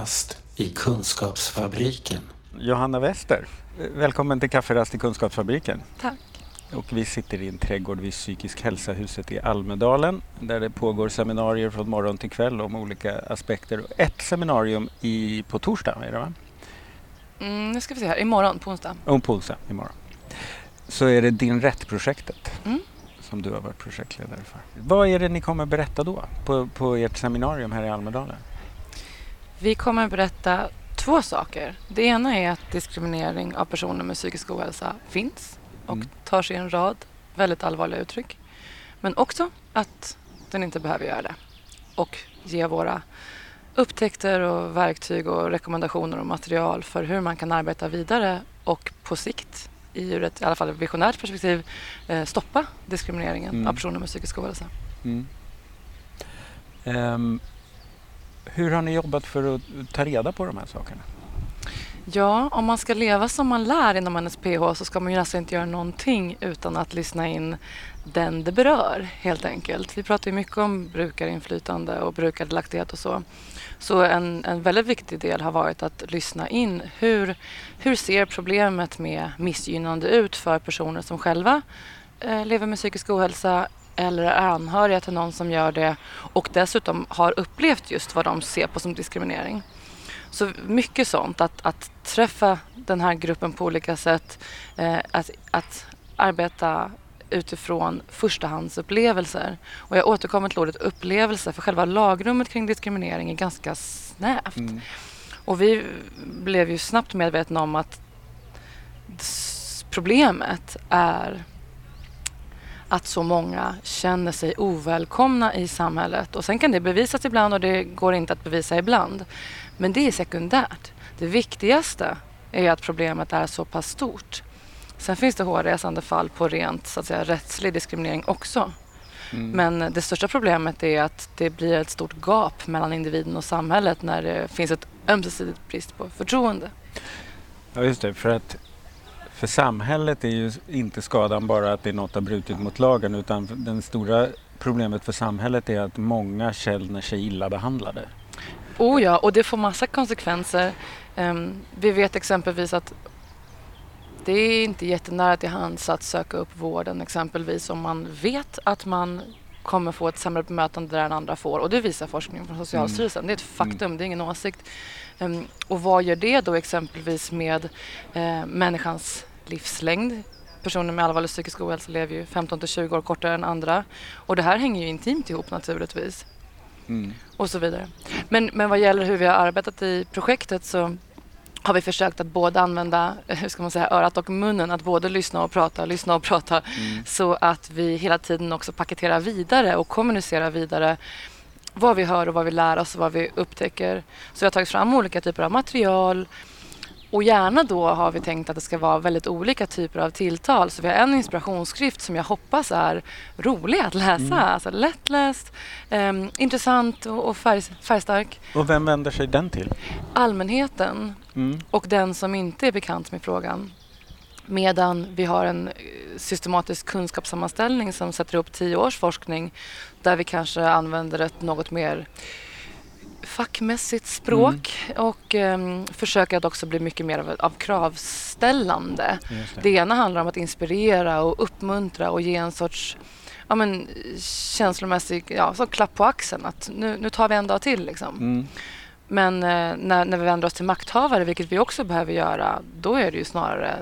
Kafferast i Kunskapsfabriken. Johanna Wester, välkommen till Kafferast i Kunskapsfabriken. Tack. Och vi sitter i en trädgård vid Psykisk hälsa-huset i Almedalen där det pågår seminarier från morgon till kväll om olika aspekter. Ett seminarium i, på torsdag, är det va? Mm, nu ska vi se här, imorgon på onsdag. Och på onsdag, imorgon. Så är det Din rätt-projektet Mm. som du har varit projektledare för. Vad är det ni kommer berätta då på, på ert seminarium här i Almedalen? Vi kommer berätta två saker. Det ena är att diskriminering av personer med psykisk ohälsa finns och Mm. tar sig en rad väldigt allvarliga uttryck. Men också att den inte behöver göra det. Och ge våra upptäckter och verktyg och rekommendationer och material för hur man kan arbeta vidare och på sikt, i ett i alla fall visionärt perspektiv, eh, stoppa diskrimineringen Mm. av personer med psykisk ohälsa. Mm. Ehm, hur har ni jobbat för att ta reda på de här sakerna? Ja, om man ska leva som man lär inom NSPH så ska man ju nästan inte göra någonting utan att lyssna in den det berör helt enkelt. Vi pratar ju mycket om brukarinflytande och brukardelaktighet och så. Så en, en väldigt viktig del har varit att lyssna in. Hur, hur ser problemet med missgynnande ut för personer som själva eh, lever med psykisk ohälsa eller är anhöriga till någon som gör det och dessutom har upplevt just vad de ser på som diskriminering. Så mycket sånt, att, att träffa den här gruppen på olika sätt, eh, att, att arbeta utifrån förstahandsupplevelser. Och jag återkommer till ordet upplevelse, för själva lagrummet kring diskriminering är ganska snävt. Mm. Och vi blev ju snabbt medvetna om att problemet är att så många känner sig ovälkomna i samhället. Och sen kan det bevisas ibland och det går inte att bevisa ibland. Men det är sekundärt. Det viktigaste är att problemet är så pass stort. Sen finns det hårresande fall på rent så att säga, rättslig diskriminering också. Mm. Men det största problemet är att det blir ett stort gap mellan individen och samhället när det finns ett ömsesidigt brist på förtroende. Ja, just det. För att för samhället är ju inte skadan bara att det är något har brutit mot lagen utan det stora problemet för samhället är att många känner sig illa behandlade. Oh ja, och det får massa konsekvenser. Ehm, vi vet exempelvis att det är inte jättenära till hands att söka upp vården exempelvis om man vet att man kommer få ett sämre bemötande där än andra får. Och det visar forskning från Socialstyrelsen. Det är ett faktum, det är ingen åsikt. Ehm, och vad gör det då exempelvis med eh, människans livslängd? Personer med allvarlig psykisk ohälsa lever ju 15 till 20 år kortare än andra. Och det här hänger ju intimt ihop naturligtvis Mm. och så vidare. Men, men vad gäller hur vi har arbetat i projektet så har vi försökt att både använda hur ska man säga, örat och munnen, att både lyssna och prata, lyssna och prata Mm. så att vi hela tiden också paketerar vidare och kommunicerar vidare vad vi hör och vad vi lär oss och vad vi upptäcker. Så vi har tagit fram olika typer av material och gärna då har vi tänkt att det ska vara väldigt olika typer av tilltal. Så vi har en inspirationsskrift som jag hoppas är rolig att läsa. Mm. Alltså lättläst, ehm, intressant och, och färg, färgstark. Och vem vänder sig den till? Allmänheten Mm. och den som inte är bekant med frågan. Medan vi har en eh, systematisk kunskapssammanställning som sätter upp tio års forskning där vi kanske använder ett något mer fackmässigt språk och ehm, försöker att också bli mycket mer av, av kravställande. Det. Det ena handlar om att inspirera och uppmuntra och ge en sorts ja, men, känslomässig ja, så klapp på axeln. Att nu, nu tar vi en dag till. Liksom. Mm. Men eh, när, när vi vänder oss till makthavare, vilket vi också behöver göra, då är det ju snarare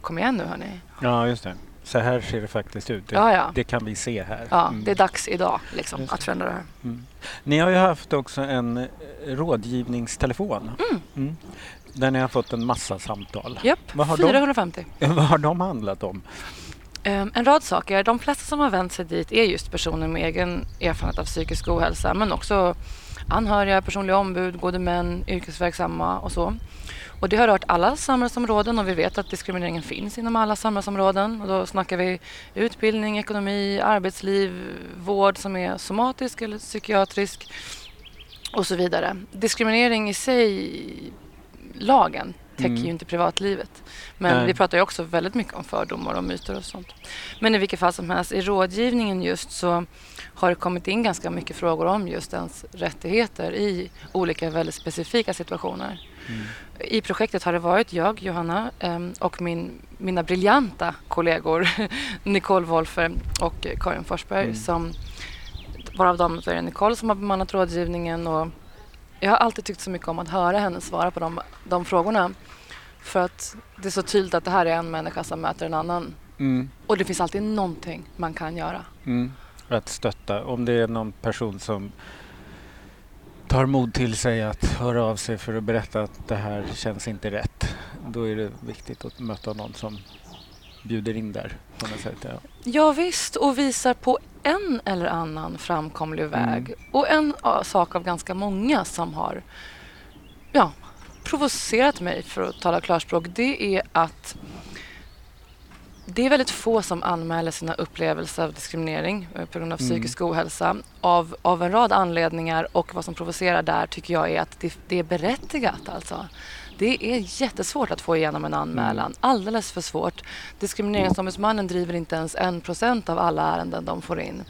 kom igen nu hörni. Ja, just det. Så här ser det faktiskt ut. Det, Ja, ja. det kan vi se här. ja Mm. det är dags idag liksom, att förändra det här. Mm. Ni har ju haft också en eh, rådgivningstelefon. Mm. Där ni har fått en massa samtal. Japp, Vad har de- 450. Vad har de handlat om? Ehm, en rad saker. De flesta som har vänt sig dit är just personer med egen erfarenhet av psykisk ohälsa men också anhöriga, personliga ombud, gode män, yrkesverksamma och så. Och det har rört alla samhällsområden och vi vet att diskrimineringen finns inom alla samhällsområden. Och då snackar vi utbildning, ekonomi, arbetsliv, vård som är somatisk eller psykiatrisk och så vidare. Diskriminering i sig, lagen, täcker Mm. ju inte privatlivet. Men Nej. vi pratar ju också väldigt mycket om fördomar och myter och sånt. Men i vilket fall som helst, i rådgivningen just så har det kommit in ganska mycket frågor om just ens rättigheter i olika väldigt specifika situationer. Mm. I projektet har det varit jag, Johanna, em, och min, mina briljanta kollegor Nicole Wolfer och Karin Forsberg Mm. som varav dem så är det Nicole som har bemannat rådgivningen och jag har alltid tyckt så mycket om att höra henne svara på de, de frågorna. För att det är så tydligt att det här är en människa som möter en annan. Mm. Och det finns alltid någonting man kan göra. Mm. Att stötta. Om det är någon person som tar mod till sig att höra av sig för att berätta att det här känns inte rätt. Då är det viktigt att möta någon som bjuder in där på något sätt. Ja. Ja, visst, och visar på en eller annan framkomlig väg. Och en sak av ganska många som har ja, provocerat mig, för att tala klarspråk, det är att det är väldigt få som anmäler sina upplevelser av diskriminering eh, på grund av Mm. psykisk ohälsa av, av en rad anledningar och vad som provocerar där tycker jag är att det, det är berättigat alltså. Det är jättesvårt att få igenom en anmälan. Alldeles för svårt. Diskrimineringsombudsmannen driver inte ens en procent av alla ärenden de får in.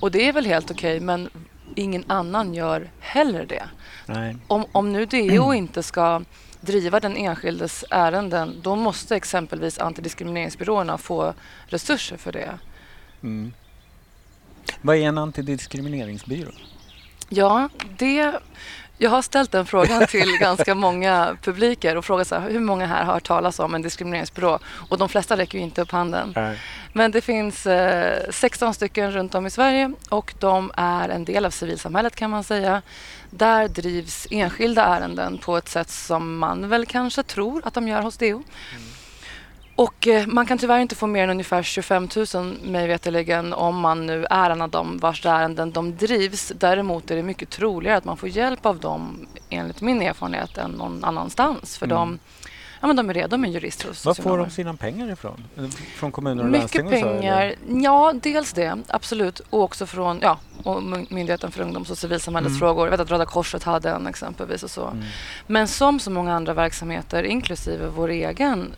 Och det är väl helt okej, men ingen annan gör heller det. Nej. Om, om nu DO inte ska driva den enskildes ärenden, då måste exempelvis antidiskrimineringsbyråerna få resurser för det. Mm. Vad är en antidiskrimineringsbyrå? Ja, det... Jag har ställt den frågan till ganska många publiker och frågat så här, hur många här har hört talas om en diskrimineringsbyrå? Och de flesta räcker ju inte upp handen. Nej. Men det finns eh, 16 stycken runt om i Sverige och de är en del av civilsamhället kan man säga. Där drivs enskilda ärenden på ett sätt som man väl kanske tror att de gör hos DO. Och eh, man kan tyvärr inte få mer än ungefär 25 000 mig veterligen om man nu är en av dem vars ärenden de drivs. Däremot är det mycket troligare att man får hjälp av dem enligt min erfarenhet än någon annanstans. För Mm. de, ja, men de är redo med jurister och Var får de sina pengar ifrån? Eh, Från kommuner och Mycket landsting? så, eller? pengar. Ja, dels det. Absolut. Och också från ja, och My- Myndigheten för ungdoms och civilsamhällesfrågor. Jag vet att Röda Korset hade en exempelvis och så. Mm. Men som så många andra verksamheter, inklusive vår egen,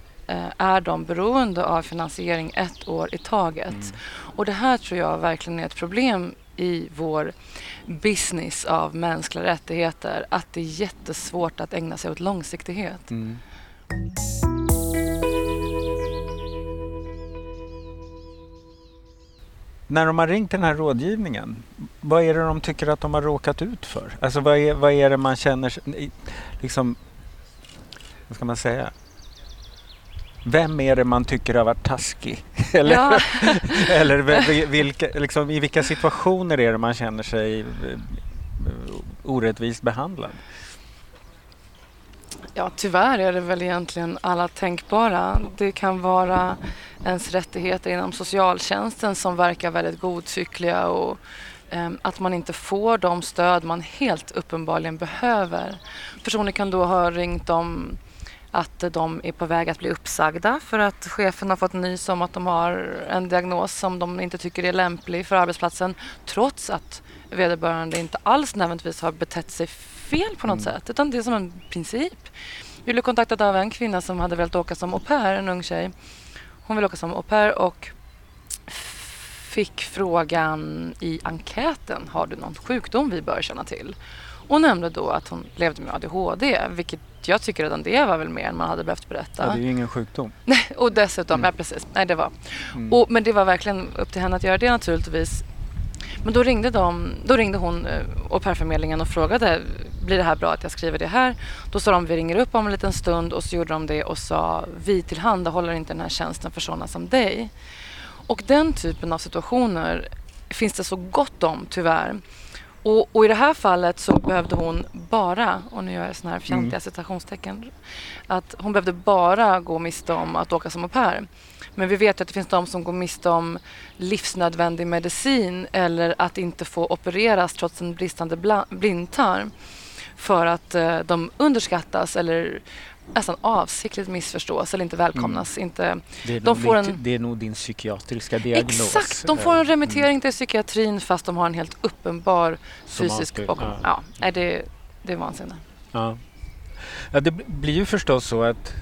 är de beroende av finansiering ett år i taget. Mm. Och det här tror jag verkligen är ett problem i vår business av mänskliga rättigheter. Att det är jättesvårt att ägna sig åt långsiktighet. Mm. När de har ringt den här rådgivningen, vad är det de tycker att de har råkat ut för? Alltså vad är, vad är det man känner, liksom, vad ska man säga? Vem är det man tycker har varit taskig? Eller, Ja. eller vi- vi- vilka, liksom, i vilka situationer är det man känner sig eh, orättvist behandlad? Ja, tyvärr är det väl egentligen alla tänkbara. Det kan vara ens rättigheter inom socialtjänsten som verkar väldigt godtyckliga och ehm, att man inte får de stöd man helt uppenbarligen behöver. Personer kan då ha ringt om att de är på väg att bli uppsagda för att chefen har fått nys om att de har en diagnos som de inte tycker är lämplig för arbetsplatsen trots att vederbörande inte alls nödvändigtvis har betett sig fel på något Mm. sätt utan det är som en princip. Jag blev kontaktad av en kvinna som hade velat åka som au pair, en ung tjej. Hon ville åka som au pair och fick frågan i enkäten, har du någon sjukdom vi bör känna till? Och nämnde då att hon levde med ADHD, vilket jag tycker redan det var väl mer än man hade behövt Ja, berätta. det är ju ingen sjukdom. Och dessutom, Mm. ja precis, nej det var. Mm. Och, men det var verkligen upp till henne att göra det naturligtvis. Men då ringde, de, då ringde hon eh, au pair-förmedlingen och frågade blir det här bra att jag skriver det här? Då sa de vi ringer upp om en liten stund och så gjorde de det och sa vi tillhandahåller inte den här tjänsten för sådana som dig. Och den typen av situationer finns det så gott om tyvärr. Och, och i det här fallet så behövde hon bara, och nu gör jag sådana här fjantiga Mm. citationstecken, att hon behövde bara gå miste om att åka som au pair. Men vi vet ju att det finns de som går miste om livsnödvändig medicin eller att inte få opereras trots en bristande blindtarm för att eh, de underskattas eller nästan avsiktligt missförstås eller inte välkomnas. Inte, Det är, De får ditt- en- det är nog din psykiatriska diagnos. exakt, de får en remittering till psykiatrin fast de har en helt uppenbar fysisk alltid, bakom. ja. Ja. det, det är vansinne. Ja. Ja, det blir ju förstås så att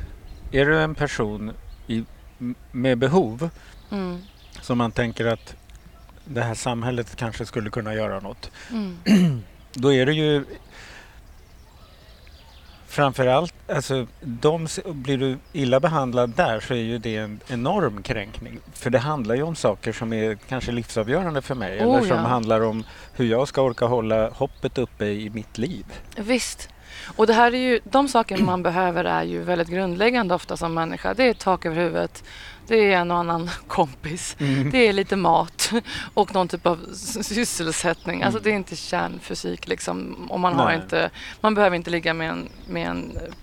är du en person i, med behov Mm. som man tänker att det här samhället kanske skulle kunna göra något. Mm. Då är det ju framförallt, alltså de, blir du illa behandlad där så är ju det en enorm kränkning. För det handlar ju om saker som är kanske livsavgörande för mig Oh, eller som ja. handlar om hur jag ska orka hålla hoppet uppe i mitt liv. Visst. Och det här är ju, de saker man behöver är ju väldigt grundläggande ofta som människa. Det är tak över huvudet, det är en och annan kompis, det är lite mat och någon typ av sysselsättning. Alltså det är inte kärnfysik liksom. Och man, har Nej. inte, man behöver inte ligga med en, med en eh,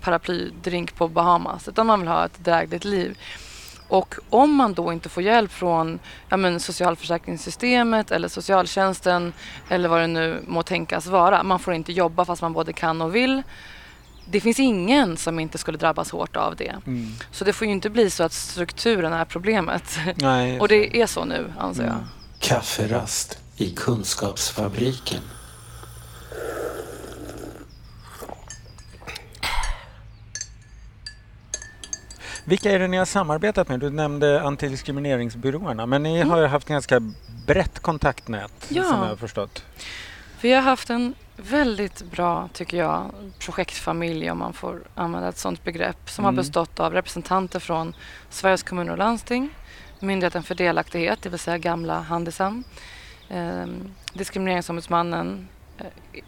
paraplydrink på Bahamas utan man vill ha ett drägligt liv. Och om man då inte får hjälp från ja, men, socialförsäkringssystemet eller socialtjänsten eller vad det nu må tänkas vara. Man får inte jobba fast man både kan och vill. Det finns ingen som inte skulle drabbas hårt av det. Mm. Så det får ju inte bli så att strukturen är problemet. Nej, Och det är så nu, anser jag. Mm. Kafferast i Kunskapsfabriken. Vilka är det ni har samarbetat med? Du nämnde antidiskrimineringsbyråerna men ni har ju haft ganska brett kontaktnät Ja. som jag har förstått. Vi har haft en väldigt bra, tycker jag, projektfamilj om man får använda ett sådant begrepp som Mm. har bestått av representanter från Sveriges kommuner och landsting, Myndigheten för delaktighet, det vill säga gamla Handisam, eh, Diskrimineringsombudsmannen,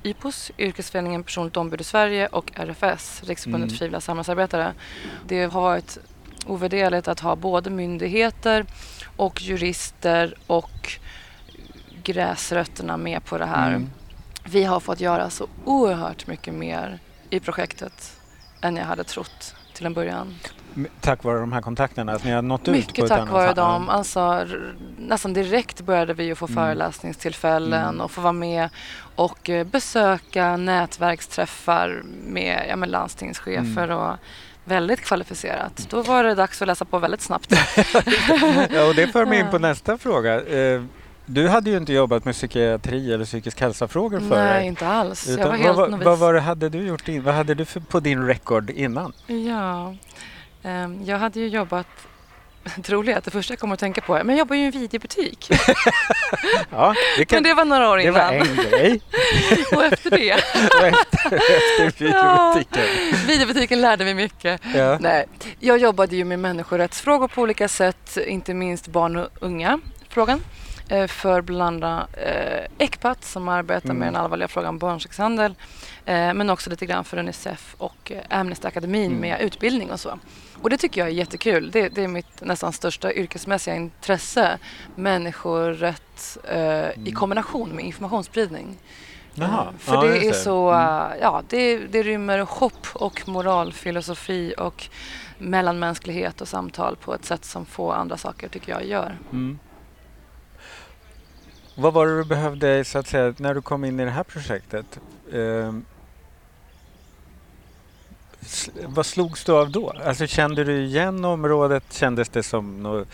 IPOS, Yrkesföreningen Personligt ombud i Sverige och RFS, Riksförbundet Mm. frivilliga samhällsarbetare. Det har varit ovärderligt att ha både myndigheter och jurister och gräsrötterna med på det här. Mm. Vi har fått göra så oerhört mycket mer i projektet än jag hade trott till en början. Tack vare de här kontakterna, att ni har nått ut på Mycket tack vare dem. Alltså, nästan direkt började vi ju få Mm. föreläsningstillfällen Mm. och få vara med och eh, besöka nätverksträffar med, ja, med landstingschefer Mm. och väldigt kvalificerat. Då var det dags att läsa på väldigt snabbt. Ja, och det för mig in på nästa fråga. Eh, Du hade ju inte jobbat med psykiatri eller psykisk hälsa-frågor Nej, förut. inte alls. Jag Utan var vad, helt var- novis. vad var det hade du gjort? In, vad hade du för, på din record innan? Ja, jag hade ju jobbat det roliga är att det första jag kommer att tänka på är men jag jobbar ju i en videobutik. Ja, det, kan, Men det var några år det innan. var en grej. Och efter det, Och efter, efter videobutiken. videobutiken lärde mig mycket. Ja. Nej, jag jobbade ju med människorättsfrågor på olika sätt, inte minst barn och unga frågan. eh, För bland annat eh, ECPAT som arbetar Mm. med den allvarliga frågan barnsexhandel. Eh, men också lite grann för Unicef och Amnesty Akademin Mm. med utbildning och så. Och det tycker jag är jättekul. Det, det är mitt nästan största yrkesmässiga intresse. Människorätt eh, i kombination med informationsspridning. Jaha. Eh, För Ja, det är så, Mm. eh, ja, det, det rymmer hopp och moral, filosofi och mellanmänsklighet och samtal på ett sätt som få andra saker tycker jag gör. Mm. Vad var det du behövde så att säga när du kom in i det här projektet? S- vad slogs du av då? Alltså kände du igen området? Kändes det som något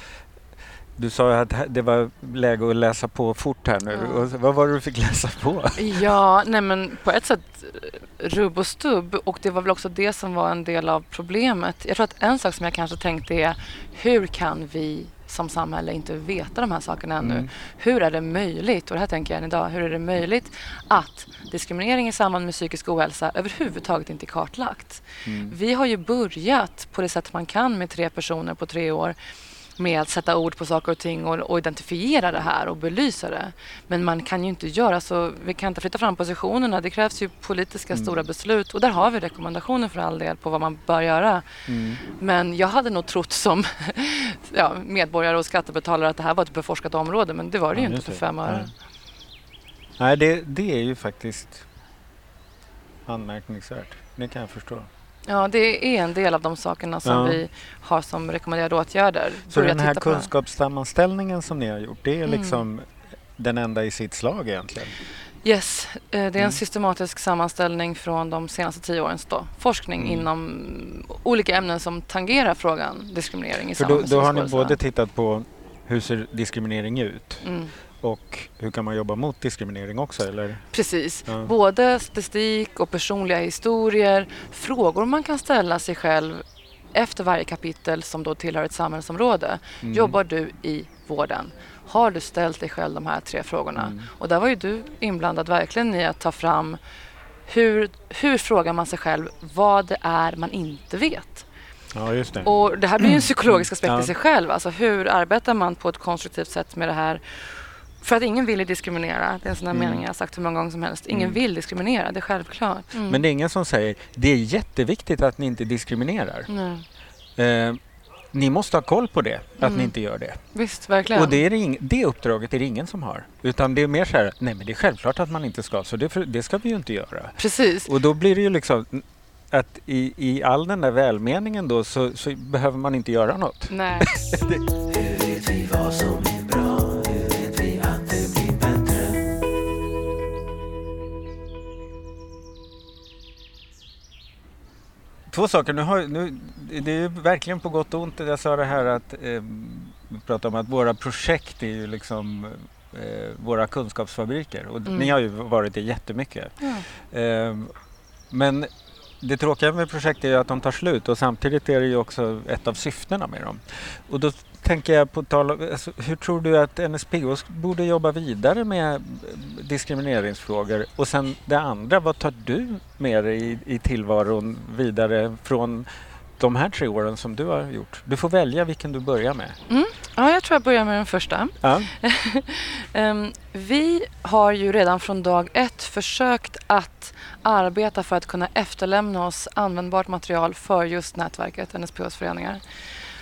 du sa att det var läge att läsa på fort här nu. Ja. Vad var det du fick läsa på? Ja, nej men på ett sätt rubb och stubb och det var väl också det som var en del av problemet. Jag tror att en sak som jag kanske tänkte är hur kan vi som samhälle inte veta de här sakerna ännu? Mm. Hur är det möjligt, och det här tänker jag än idag, hur är det möjligt att diskriminering i samband med psykisk ohälsa överhuvudtaget inte är kartlagt? Mm. Vi har ju börjat på det sätt man kan med tre personer på tre år med att sätta ord på saker och ting och, och identifiera det här och belysa det. Men man kan ju inte göra så. Vi kan inte flytta fram positionerna. Det krävs ju politiska Mm. stora beslut och där har vi rekommendationer för all del på vad man bör göra. Mm. Men jag hade nog trott som ja, medborgare och skattebetalare att det här var ett beforskat område men det var det ju Ja, inte just för fem öre. Nej. Nej, det, det är ju faktiskt anmärkningsvärt. Det kan jag förstå. Ja, det är en del av de sakerna som Ja. vi har som rekommenderade åtgärder. Så den här kunskapssammanställningen som ni har gjort, det är Mm. liksom den enda i sitt slag egentligen? Yes, eh, det är en Mm. systematisk sammanställning från de senaste tio årens då. forskning Mm. inom olika ämnen som tangerar frågan diskriminering i För då, då har ni både tittat på hur ser diskriminering ut Mm. Och hur kan man jobba mot diskriminering också? Eller? Precis. Ja. Både statistik och personliga historier. Frågor man kan ställa sig själv efter varje kapitel som då tillhör ett samhällsområde. Mm. Jobbar du i vården? Har du ställt dig själv de här tre frågorna? Mm. Och där var ju du inblandad verkligen i att ta fram hur, hur frågar man sig själv vad det är man inte vet? Ja, just det. Och det här blir ju en psykologisk aspekt Ja. i sig själv. Alltså hur arbetar man på ett konstruktivt sätt med det här? För att ingen vill diskriminera. Det är en sån här Mm. mening jag har sagt hur många gånger som helst. Ingen Mm. vill diskriminera, det är självklart. Mm. Men det är ingen som säger det är jätteviktigt att ni inte diskriminerar. Nej. Eh, ni måste ha koll på det, att Mm. ni inte gör det. Visst, verkligen. Och det, är det, ing- det uppdraget är det ingen som har. Utan det är mer så här, nej men det är självklart att man inte ska, så det, för- det ska vi ju inte göra. Precis. Och då blir det ju liksom att i, i all den där välmeningen då så, så behöver man inte göra något. Nej. Hur Två saker. Nu har, nu, det är verkligen på gott och ont. Jag sa det här att eh, vi pratade om att våra projekt är ju liksom eh, våra kunskapsfabriker. Och Mm. Ni har ju varit det jättemycket. Ja. Eh, men det tråkiga med projekt är ju att de tar slut och samtidigt är det ju också ett av syftena med dem. Och då tänker jag på tal om, alltså, hur tror du att NSPO borde jobba vidare med eh, diskrimineringsfrågor? Och sen det andra, vad tar du med dig i, i tillvaron vidare från de här tre åren som du har gjort? Du får välja vilken du börjar med. ja, jag tror jag börjar med den första. Ja. Ehm, vi har ju redan från dag ett försökt att arbeta för att kunna efterlämna oss användbart material för just nätverket NSPHs föreningar.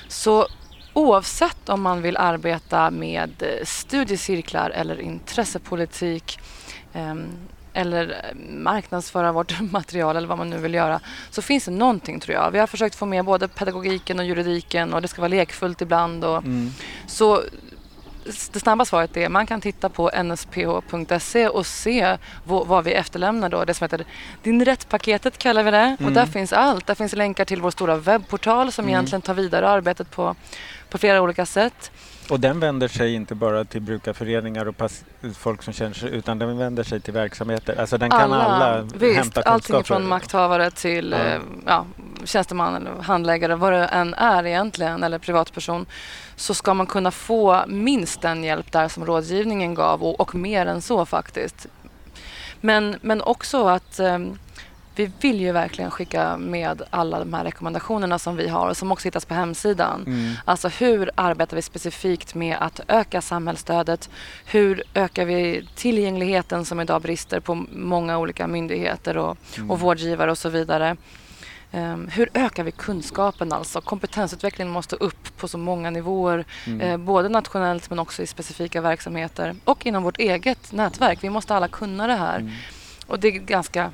Så oavsett om man vill arbeta med eh, studiecirklar eller intressepolitik ehm, eller eh, marknadsföra vårt material eller vad man nu vill göra så finns det någonting tror jag. Vi har försökt få med både pedagogiken och juridiken och det ska vara lekfullt ibland och Mm. så det snabba svaret är man kan titta på nsph.se och se vad, vad vi efterlämnar då. Det som heter Din rätt-paketet kallar vi det. Mm. Och där finns allt. Där finns länkar till vår stora webbportal som Mm. egentligen tar vidare arbetet på, på flera olika sätt. Och den vänder sig inte bara till brukarföreningar och folk som känner sig, utan den vänder sig till verksamheter. Alltså den kan alla, visst, hämta allting från makthavare till Ja. eh, ja, tjänsteman eller handläggare, vad det än är egentligen, eller privatperson, så ska man kunna få minst den hjälp där som rådgivningen gav och, och mer än så faktiskt. Men, men också att ehm, vi vill ju verkligen skicka med alla de här rekommendationerna som vi har och som också hittas på hemsidan. Mm. Alltså hur arbetar vi specifikt med att öka samhällsstödet? Hur ökar vi tillgängligheten som idag brister på många olika myndigheter och, Mm. och vårdgivare och så vidare? Ehm, hur ökar vi kunskapen alltså? Kompetensutvecklingen måste upp på så många nivåer. Mm. Eh, både nationellt men också i specifika verksamheter och inom vårt eget nätverk. Vi måste alla kunna det här. Mm. Och det är ganska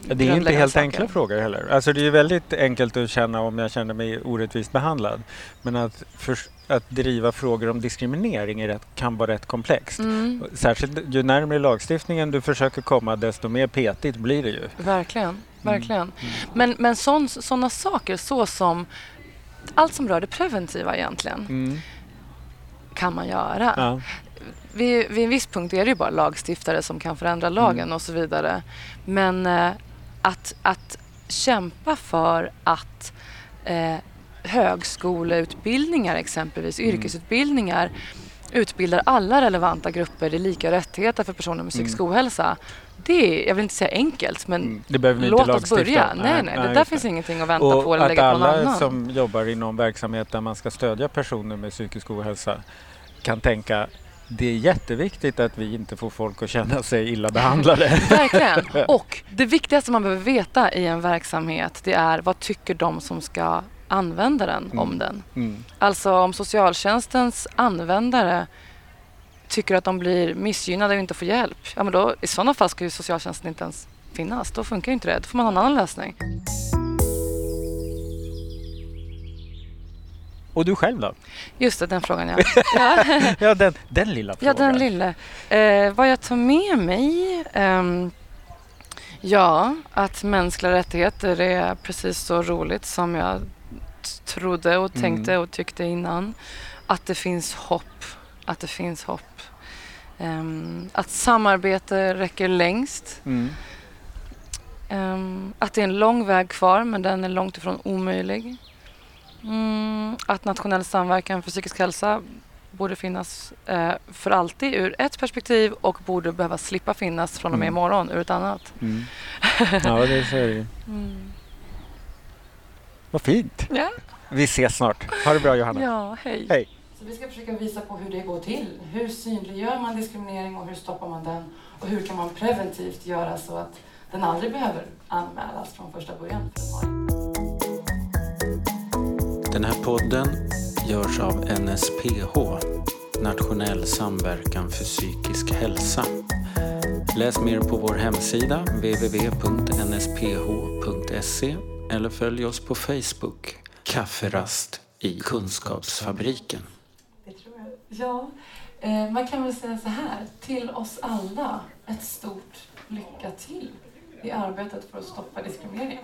Det är inte helt saker. enkla frågor heller. Alltså det är väldigt enkelt att känna om jag känner mig orättvist behandlad. Men att, för, att driva frågor om diskriminering är rätt, kan vara rätt komplext. Mm, Särskilt ju närmare lagstiftningen du försöker komma desto mer petigt blir det ju. verkligen, verkligen. Mm. Men, men sådana saker så som allt som rör det preventiva egentligen Mm. kan man göra. Ja. Vid, vid en viss punkt är det ju bara lagstiftare som kan förändra lagen Mm. och så vidare. Men eh, att, att kämpa för att eh, högskoleutbildningar exempelvis, Mm. yrkesutbildningar utbildar alla relevanta grupper i lika rättigheter för personer med psykisk Mm. ohälsa. Det är, jag vill inte säga enkelt, men Mm. Låt oss börja. om. Nej, nej, det där finns det. ingenting att vänta Och på eller att lägga på någon alla annan. som jobbar i någon verksamhet där man ska stödja personer med psykisk ohälsa kan tänka det är jätteviktigt att vi inte får folk att känna sig illa behandlade. Verkligen. Och det viktigaste man behöver veta i en verksamhet det är vad tycker de som ska använda den Mm. om den. Mm. Alltså om socialtjänstens användare tycker att de blir missgynnade och inte får hjälp. Ja, men då, I sådana fall ska ju socialtjänsten inte ens finnas. Då funkar ju inte det. Då får man ha en annan lösning. Och du själv då? Just det, den frågan ja. ja. Ja, den, den lilla Ja, frågan. den lille. Eh, vad jag tar med mig? Ehm, ja, att mänskliga rättigheter är precis så roligt som jag trodde och Mm. tänkte och tyckte innan. Att det finns hopp. Att det finns hopp. Ehm, att samarbete räcker längst. Mm. Ehm, att det är en lång väg kvar, men den är långt ifrån omöjlig. Mm, att nationell samverkan för psykisk hälsa borde finnas eh, för alltid ur ett perspektiv och borde behöva slippa finnas från och med Mm. imorgon ur ett annat. Mm. Ja, det så är det ju. Mm. Vad fint. Ja. Vi ses snart. Ha det bra Johanna. ja, hej. Hej. Så vi ska försöka visa på hur det går till. Hur synliggör man diskriminering och hur stoppar man den? Och hur kan man preventivt göra så att den aldrig behöver anmälas från första början? Den här podden görs av NSPH, Nationell samverkan för psykisk hälsa. Läs mer på vår hemsida www.nsph.se eller följ oss på Facebook, Kafferast i Kunskapsfabriken. Det tror jag. Ja, eh, man kan väl säga så här. Till oss alla ett stort lycka till i arbetet för att stoppa diskriminering.